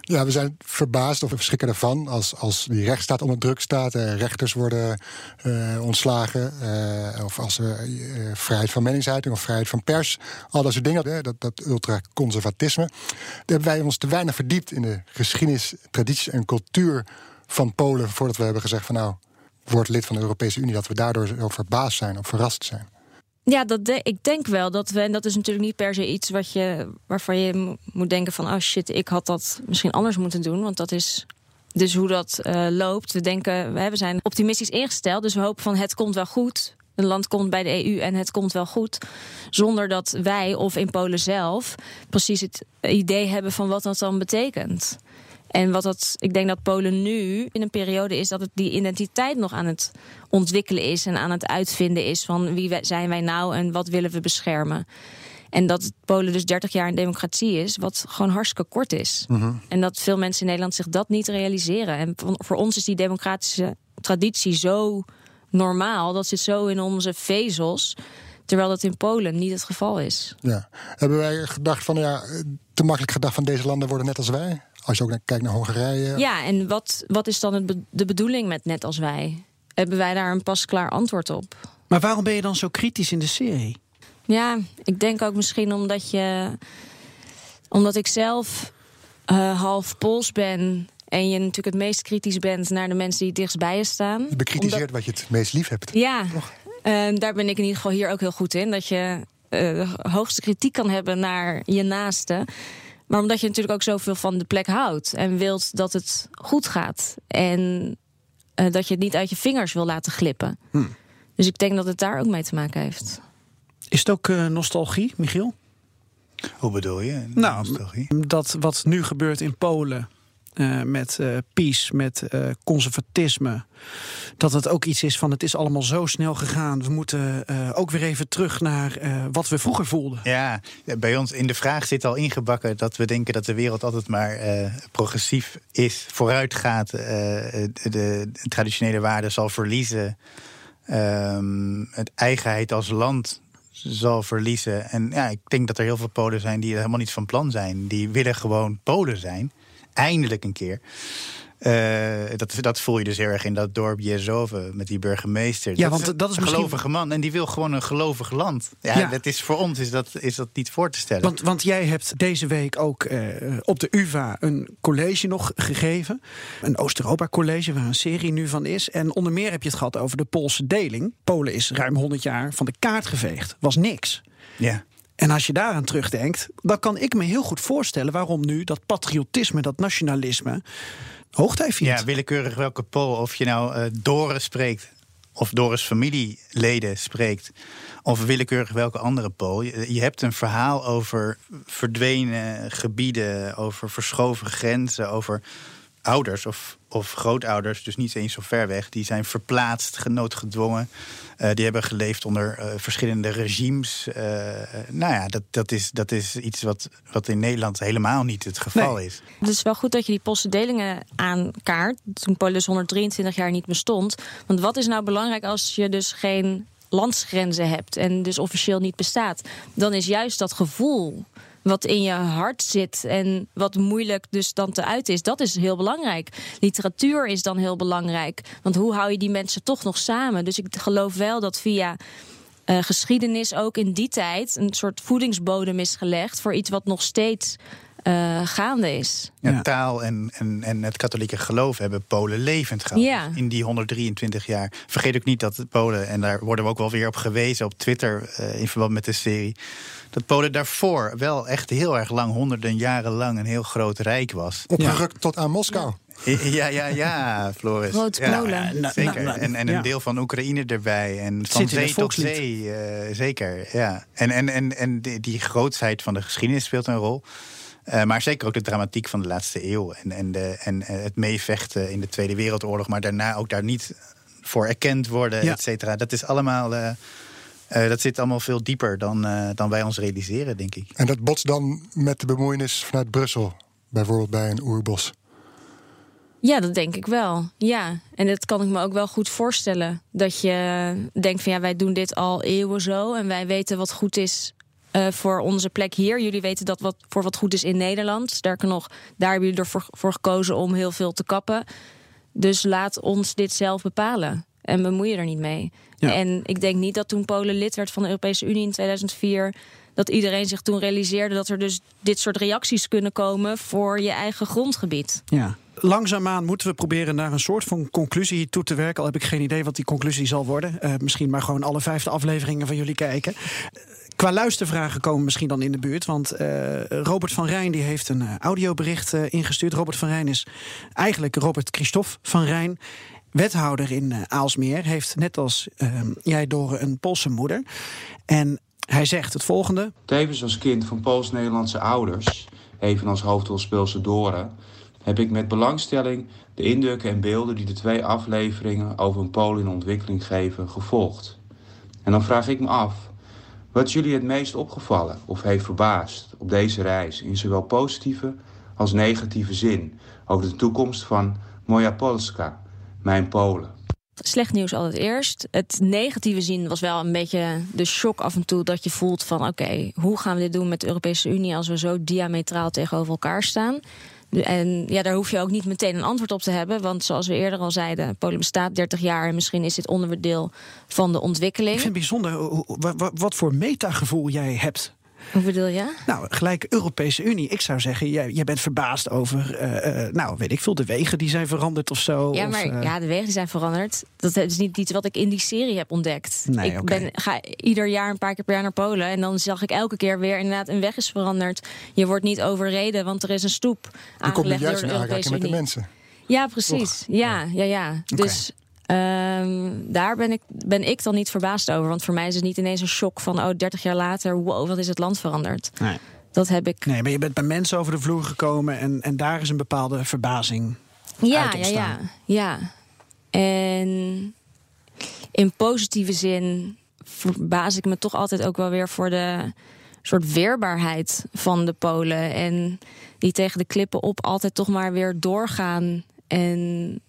Ja, we zijn verbaasd of we schrikken ervan als, als die rechtsstaat onder druk staat, eh, rechters worden eh, ontslagen, eh, of als er eh, vrijheid van meningsuiting of vrijheid van pers, al dat soort dingen, dat, dat ultraconservatisme. Daar hebben wij ons te weinig verdiept in de geschiedenis, tradities en cultuur van Polen voordat we hebben gezegd van nou, word lid van de Europese Unie, dat we daardoor zo verbaasd zijn of verrast zijn. Ja, dat ik denk wel dat we, en dat is natuurlijk niet per se iets wat je, waarvan je mo- moet denken van, oh shit, ik had dat misschien anders moeten doen, want dat is dus hoe dat eh, loopt. We denken, we zijn optimistisch ingesteld, dus we hopen van het komt wel goed. Een land komt bij de EU en het komt wel goed. Zonder dat wij of in Polen zelf precies het idee hebben van wat dat dan betekent. En wat dat, ik denk dat Polen nu in een periode is dat het die identiteit nog aan het ontwikkelen is en aan het uitvinden is van wie zijn wij nou en wat willen we beschermen. En dat Polen dus 30 jaar in democratie is, wat gewoon hartstikke kort is. En dat veel mensen in Nederland zich dat niet realiseren. En voor- voor ons is die democratische traditie zo normaal, dat zit zo in onze vezels, terwijl dat in Polen niet het geval is. Ja. Hebben wij gedacht van ja, te makkelijk gedacht van deze landen worden net als wij? Als je ook naar- kijkt naar Hongarije. Ja, en wat, wat is dan het be- de bedoeling met net als wij? Hebben wij daar een pasklaar antwoord op? Maar waarom ben je dan zo kritisch in de serie? Ja, ik denk ook misschien omdat je. Omdat ik zelf eh, half Pools ben. En je natuurlijk het meest kritisch bent naar de mensen die het dichtst bij je staan. Je bekritiseert Omdat- wat je het meest lief hebt. Ja, eh, daar ben ik in ieder geval hier ook heel goed in. Dat je eh, de hoogste kritiek kan hebben naar je naaste. Maar omdat je natuurlijk ook zoveel van de plek houdt. En wilt dat het goed gaat. En eh, dat je het niet uit je vingers wil laten glippen. Dus ik denk dat het daar ook mee te maken heeft. Is het ook eh, nostalgie, Michiel? Hoe bedoel je? Nou, Nostalgie? Dat wat nu gebeurt in Polen eh, met eh peace, met eh, conservatisme, dat het ook iets is van het is allemaal zo snel gegaan. We moeten ook weer even terug naar wat we vroeger voelden. Ja, bij ons in de vraag zit al ingebakken dat we denken dat de wereld altijd maar progressief is, vooruit gaat, de, de traditionele waarden zal verliezen. ehm, het eigenheid als land zal verliezen. En ja, ik denk dat er heel veel Polen zijn die er helemaal niet van plan zijn. Die willen gewoon Polen zijn. Eindelijk een keer. Uh, dat, dat voel je dus heel erg in dat dorp Jezoven met die burgemeester. Ja, want dat is een misschien... gelovige man en die wil gewoon een gelovig land. Ja, Ja. Dat is voor ons is dat, is dat niet voor te stellen. Want, want jij hebt deze week ook eh, op de UvA een college nog gegeven. Een Oost-Europa-college waar een serie nu van is. En onder meer heb je het gehad over de Poolse deling. Polen is ruim 100 jaar van de kaart geveegd. Was niks. ja. En als je daaraan terugdenkt, dan kan ik me heel goed voorstellen waarom nu dat patriotisme, dat nationalisme hoogtij viert. Ja, willekeurig welke Pool. Of je nou eh Doris spreekt, of Doris familieleden spreekt, of willekeurig welke andere Pool. Je hebt een verhaal over verdwenen gebieden, over verschoven grenzen, over ouders of, of grootouders, dus niet eens zo ver weg, die zijn verplaatst, genoodgedwongen. Eh, die hebben geleefd onder eh, verschillende regimes. Eh, nou ja, dat, dat, is, dat is iets wat, wat in Nederland helemaal niet het geval Nee. is. Het is wel goed dat je die Poolse delingen aankaart. Toen Polen dus 123 jaar niet bestond. Want wat is nou belangrijk als je dus geen landsgrenzen hebt en dus officieel niet bestaat? Dan is juist dat gevoel wat in je hart zit en wat moeilijk dus dan te uiten is, dat is heel belangrijk. Literatuur is dan heel belangrijk, want hoe hou je die mensen toch nog samen? Dus ik geloof wel dat via eh, geschiedenis ook in die tijd een soort voedingsbodem is gelegd voor iets wat nog steeds eh, gaande is. Ja, Ja. Taal en, en, en het katholieke geloof hebben Polen levend gehouden. Ja. In die 123 jaar. Vergeet ook niet dat de Polen, en daar worden we ook wel weer op gewezen op Twitter eh, in verband met de serie. Dat Polen daarvoor wel echt heel erg lang, honderden jaren lang, een heel groot rijk was. Opgerukt tot aan Moskou. Ja, ja, ja, Floris. Groot ja, Polen. nou, Zeker. nou, En, en ja. een deel van Oekraïne erbij. En van zee tot zee. eh, zeker, ja. En, en, en, en die, die grootsheid van de geschiedenis speelt een rol. Eh, maar zeker ook de dramatiek van de laatste eeuw. En, en, de, en eh, het meevechten in de Tweede Wereldoorlog. Maar daarna ook daar niet voor erkend worden, Ja. et cetera. Dat is allemaal... eh, eh, dat zit allemaal veel dieper dan, eh, dan wij ons realiseren, denk ik. En dat botst dan met de bemoeienis vanuit Brussel. Bijvoorbeeld bij een oerbos. Ja, dat denk ik wel. Ja, en dat kan ik me ook wel goed voorstellen. Dat je denkt van ja, wij doen dit al eeuwen zo en wij weten wat goed is eh, voor onze plek hier. Jullie weten dat wat voor wat goed is in Nederland. Sterker nog, daar hebben jullie ervoor voor gekozen om heel veel te kappen. Dus laat ons dit zelf bepalen en bemoei je er niet mee. Ja. En ik denk niet dat toen Polen lid werd van de Europese Unie in 2004 dat iedereen zich toen realiseerde dat er dus dit soort reacties kunnen komen voor je eigen grondgebied. Ja. Langzaamaan moeten we proberen naar een soort van conclusie toe te werken. Al heb ik geen idee wat die conclusie zal worden. Eh, misschien maar gewoon alle vijfde afleveringen van jullie kijken. Qua luistervragen komen misschien dan in de buurt. Want eh, Robert van Rijn die heeft een eh, audiobericht eh, ingestuurd. Robert van Rijn is eigenlijk Robert Christophe van Rijn. Wethouder in Aalsmeer. Heeft net als eh, jij door een Poolse moeder. En hij zegt het volgende. Tevens als kind van Pools-Nederlandse ouders, evenals hoofdrolspeelster Dora, heb ik met belangstelling de indrukken en beelden die de twee afleveringen over een Pool in ontwikkeling geven gevolgd. En dan vraag ik me af, wat jullie het meest opgevallen of heeft verbaasd op deze reis in zowel positieve als negatieve zin over de toekomst van Moja Polska, mijn Polen? slecht nieuws altijd eerst. Het negatieve zien was wel een beetje de shock af en toe dat je voelt van oké, hoe gaan we dit doen met de Europese Unie als we zo diametraal tegenover elkaar staan? En ja, daar hoef je ook niet meteen een antwoord op te hebben. Want zoals we eerder al zeiden, Polen bestaat 30 jaar en misschien is dit onderdeel van de ontwikkeling. Ik vind het bijzonder wa- wat voor metagevoel jij hebt. Hoe bedoel je? Nou, gelijk Europese Unie. Ik zou zeggen, jij, jij bent verbaasd over, eh, eh, nou, weet ik veel, de wegen die zijn veranderd of zo. Ja, of, maar eh, ja, de wegen die zijn veranderd. Dat is niet iets wat ik in die serie heb ontdekt. Nee, ik ben, ga ieder jaar een paar keer per jaar naar Polen. En dan zag ik elke keer weer inderdaad een weg is veranderd. Je wordt niet overreden, want er is een stoep Je komt aangelegd door juist de in Europese met de mensen. Ja, precies. Ja, ja, ja. Dus ehm, daar ben ik, ben ik dan niet verbaasd over. Want voor mij is het niet ineens een shock van... oh, 30 jaar later, wow, wat is het land veranderd. Nee. Dat heb ik... Nee, maar je bent bij mensen over de vloer gekomen en, en daar is een bepaalde verbazing. Ja, uit ja, ja, ja. En in positieve zin verbaas ik me toch altijd ook wel weer voor de soort weerbaarheid van de Polen. En die tegen de klippen op altijd toch maar weer doorgaan. En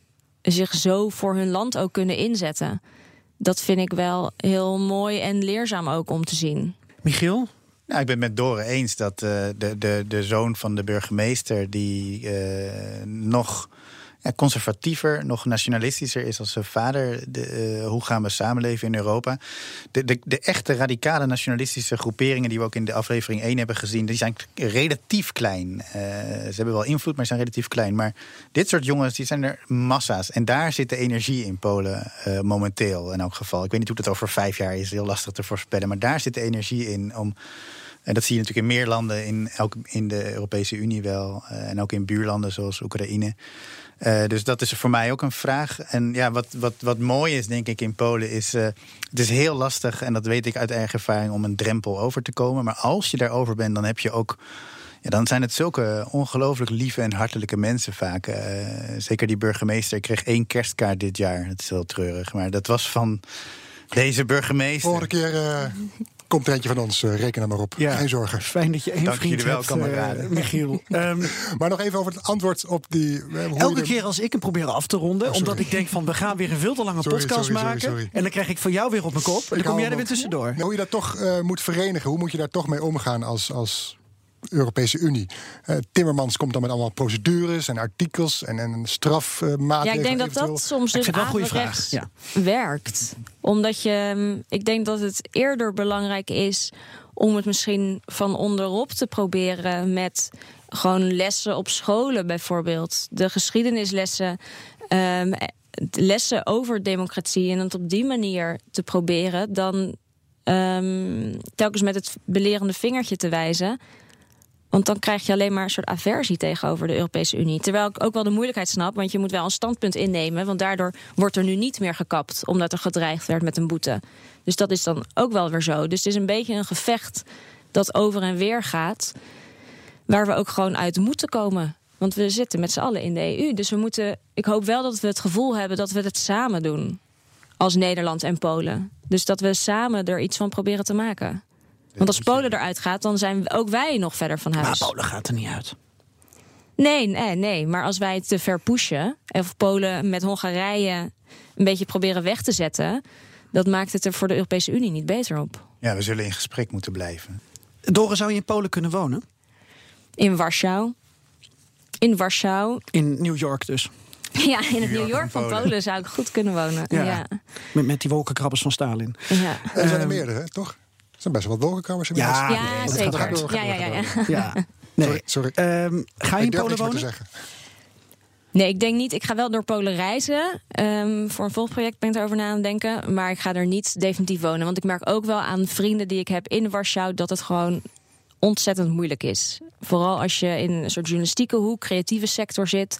zich zo voor hun land ook kunnen inzetten. dat vind ik wel heel mooi en leerzaam ook om te zien. Michiel? Nou, ik ben het met Dore eens dat uh, de, de, de zoon van de burgemeester... die uh, nog conservatiever, nog nationalistischer is als zijn vader. De, uh, hoe gaan we samenleven in Europa? De, de, de, echte radicale nationalistische groeperingen die we ook in de aflevering 1 hebben gezien, die zijn relatief klein. Uh, ze hebben wel invloed, maar zijn relatief klein. Maar dit soort jongens, die zijn er massa's. En daar zit de energie in Polen uh, momenteel in elk geval. Ik weet niet hoe dat over vijf jaar is, heel lastig te voorspellen. Maar daar zit de energie in om. En dat zie je natuurlijk in meer landen, in, elk, in de Europese Unie wel. en ook in buurlanden zoals Oekraïne. Uh, dus dat is voor mij ook een vraag. En ja, wat, wat, wat mooi is, denk ik, in Polen is. Uh, het is heel lastig, en dat weet ik uit eigen ervaring, om een drempel over te komen. Maar als je daarover bent, dan heb je ook. Ja, dan zijn het zulke ongelooflijk lieve en hartelijke mensen vaak. Uh, zeker die burgemeester. Kreeg één kerstkaart dit jaar. Dat is heel treurig. Maar dat was van deze burgemeester. Vorige keer Komt er eentje van ons, uh, reken er maar op. Ja, Geen zorgen. Fijn dat je één Dank vriend wel, hebt, kameraden. uh, Michiel. um, maar nog even over het antwoord op die... Uh, hoe elke keer als ik hem probeer af te ronden... Oh, omdat ik denk van we gaan weer een veel te lange Sorry, podcast sorry, maken... sorry. en dan krijg ik van jou weer op mijn kop... en dan kom jij er weer tussendoor. Hoe je dat toch uh, moet verenigen. Hoe moet je daar toch mee omgaan als... als Europese Unie. Uh, Timmermans komt dan met allemaal procedures en artikels en, en strafmaatregelen. Ja, ik denk dat eventueel. dat soms dus averechts Ja. werkt. Omdat je, mm, ik denk dat het eerder belangrijk is om het misschien van onderop te proberen met gewoon lessen op scholen bijvoorbeeld. De geschiedenislessen, um, lessen over democratie en het op die manier te proberen dan um, telkens met het belerende vingertje te wijzen. Want dan krijg je alleen maar een soort aversie tegenover de Europese Unie. Terwijl ik ook wel de moeilijkheid snap, want je moet wel een standpunt innemen. Want daardoor wordt er nu niet meer gekapt, omdat er gedreigd werd met een boete. Dus dat is dan ook wel weer zo. Dus het is een beetje een gevecht dat over en weer gaat. Waar we ook gewoon uit moeten komen. Want we zitten met z'n allen in de EU. Dus we moeten. Ik hoop wel dat we het gevoel hebben dat we het samen doen. Als Nederland en Polen. Dus dat we samen er iets van proberen te maken. Want als Polen eruit gaat, dan zijn ook wij nog verder van huis. Maar Polen gaat er niet uit. Nee, nee, nee. Maar als wij het te ver pushen, of Polen met Hongarije een beetje proberen weg te zetten, dat maakt het er voor de Europese Unie niet beter op. Ja, we zullen in gesprek moeten blijven. Dore, zou je in Polen kunnen wonen? In Warschau. In Warschau. In New York dus. Ja, in het New York York van. Polen zou ik goed kunnen wonen. Ja. Ja. Met, met die wolkenkrabbers van Stalin. Ja. Er zijn er Ehm, meerdere, toch? Er zijn best wel wat inmiddels. Ja, Ja, zeker. gaat door, ja, ja, ja, ja. Ja. Nee. Sorry, sorry. Ehm, ga je in Polen niks meer te wonen? zeggen. Nee, ik denk niet. Ik ga wel door Polen reizen. Ehm, voor een volgproject ben ik daarover na aan het denken. Maar ik ga er niet definitief wonen. Want ik merk ook wel aan vrienden die ik heb in Warschau dat het gewoon ontzettend moeilijk is. Vooral als je in een soort journalistieke hoek, creatieve sector zit.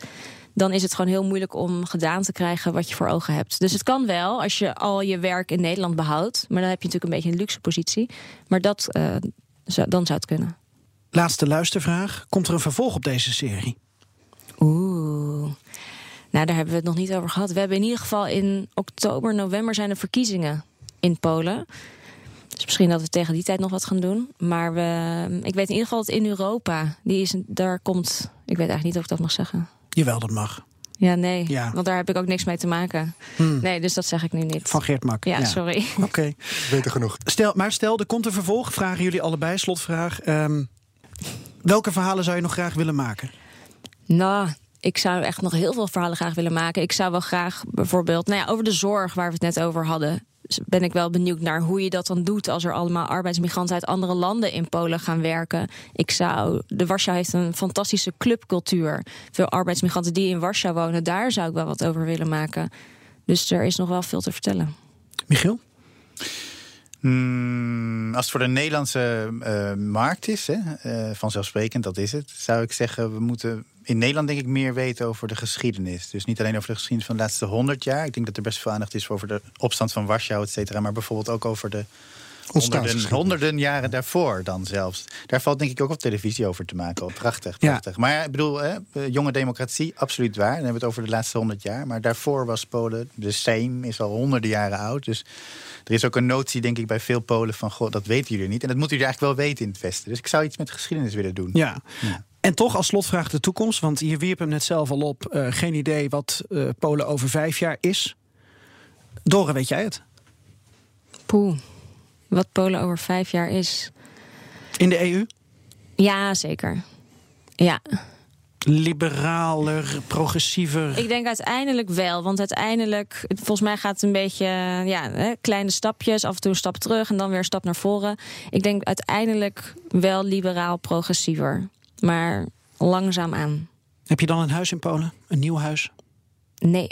Dan is het gewoon heel moeilijk om gedaan te krijgen wat je voor ogen hebt. Dus het kan wel als je al je werk in Nederland behoudt. Maar dan heb je natuurlijk een beetje een luxe positie. Maar dat, eh, zou- dan zou het kunnen. Laatste luistervraag. Komt er een vervolg op deze serie? Oeh. Nou, daar hebben we het nog niet over gehad. We hebben in ieder geval in oktober, november zijn er verkiezingen in Polen. Dus misschien dat we tegen die tijd nog wat gaan doen. Maar we, ik weet in ieder geval dat in Europa, die is, daar komt. Ik weet eigenlijk niet of ik dat mag zeggen. Jawel, dat mag. Ja, nee. Ja. Want daar heb ik ook niks mee te maken. Nee, dus dat zeg ik nu niet. Van Geert Mak. ja, sorry. Oké. Weten genoeg. Stel, maar stel, er komt een vervolg. Vragen jullie allebei, slotvraag. Ehm, welke verhalen zou je nog graag willen maken? Nou, ik zou echt nog heel veel verhalen graag willen maken. Ik zou wel graag bijvoorbeeld, nou ja, over de zorg waar we het net over hadden. Ben ik wel benieuwd naar hoe je dat dan doet als er allemaal arbeidsmigranten uit andere landen in Polen gaan werken. Ik zou, de Warschau heeft een fantastische clubcultuur. Veel arbeidsmigranten die in Warschau wonen, daar zou ik wel wat over willen maken. Dus er is nog wel veel te vertellen. Michiel? Hmm, als het voor de Nederlandse eh, markt is, hè, eh, vanzelfsprekend, dat is het, zou ik zeggen, we moeten in Nederland denk ik meer weten over de geschiedenis. Dus niet alleen over de geschiedenis van de laatste honderd jaar. Ik denk dat er best veel aandacht is over de opstand van Warschau, et cetera. Maar bijvoorbeeld ook over de honderden, honderden jaren daarvoor dan zelfs. Daar valt denk ik ook op televisie over te maken. Oh, prachtig, Ja. prachtig. Maar ik bedoel, hè, eh, jonge democratie, absoluut waar. Dan hebben we het over de laatste honderd jaar. Maar daarvoor was Polen, de Sejm is al honderden jaren oud. Dus er is ook een notie, denk ik, bij veel Polen van... Goh, dat weten jullie niet. En dat moeten jullie eigenlijk wel weten in het Westen. Dus ik zou iets met geschiedenis willen doen. Ja. Ja. En toch als slotvraag de toekomst. Want je wierp hem net zelf al op. eh, geen idee wat eh, Polen over vijf jaar is. Dore, weet jij het? Poeh. Wat Polen over vijf jaar is. In de EU? Ja, zeker. Ja. Liberaler, progressiever. Ik denk uiteindelijk wel. Want uiteindelijk, volgens mij gaat het een beetje ja, hè, kleine stapjes. Af en toe een stap terug en dan weer een stap naar voren. Ik denk uiteindelijk wel liberaal progressiever. Maar langzaam aan. Heb je dan een huis in Polen? Een nieuw huis? Nee.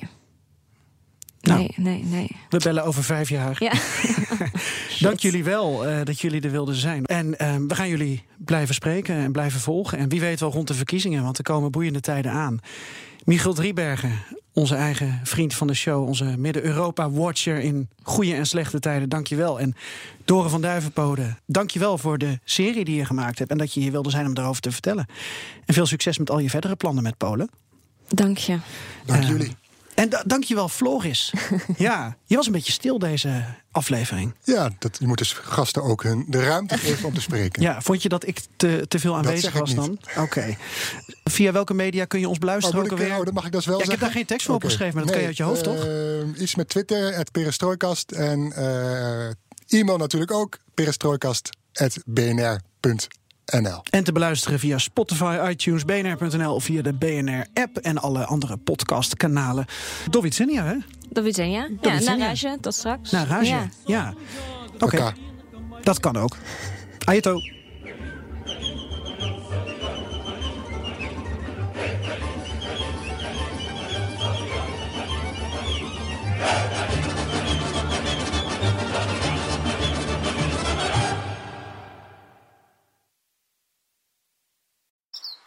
Nou. Nee, nee, nee. We bellen over vijf jaar. Ja. Dank jullie wel eh, dat jullie er wilden zijn. En eh, we gaan jullie blijven spreken en blijven volgen. En wie weet wel rond de verkiezingen, want er komen boeiende tijden aan. Michiel Driebergen, onze eigen vriend van de show, onze Midden-Europa-watcher in goede en slechte tijden, dank je wel. En Dore van Duivenpode, dank je wel voor de serie die je gemaakt hebt en dat je hier wilde zijn om erover te vertellen. En veel succes met al je verdere plannen met Polen. Dank je. Dank jullie. En da- dank je wel, Floris. ja, je was een beetje stil deze aflevering. Ja, dat, je moet dus gasten ook hun de ruimte geven om te spreken. Ja, vond je dat ik te, te veel aanwezig was dan? Oké. Via welke media kun je ons Oh, beluisteren ook alweer? oh, dat mag ik dus wel Ja, ik heb zeggen? daar geen tekst voor opgeschreven, maar dat kan je uit je hoofd, toch? eh, Iets met Twitter, het Perestrooikast. En eh, e-mail natuurlijk ook, perestrooikast.bnr.nl. En te beluisteren via Spotify, iTunes, bnr.nl of via de BNR-app en alle andere podcastkanalen. Dovizenia, hè? Tot widzenia. Ja, naar Rage. Tot straks. Naar Rage. Ja. Ja. Oké, dat kan ook. Ajeto.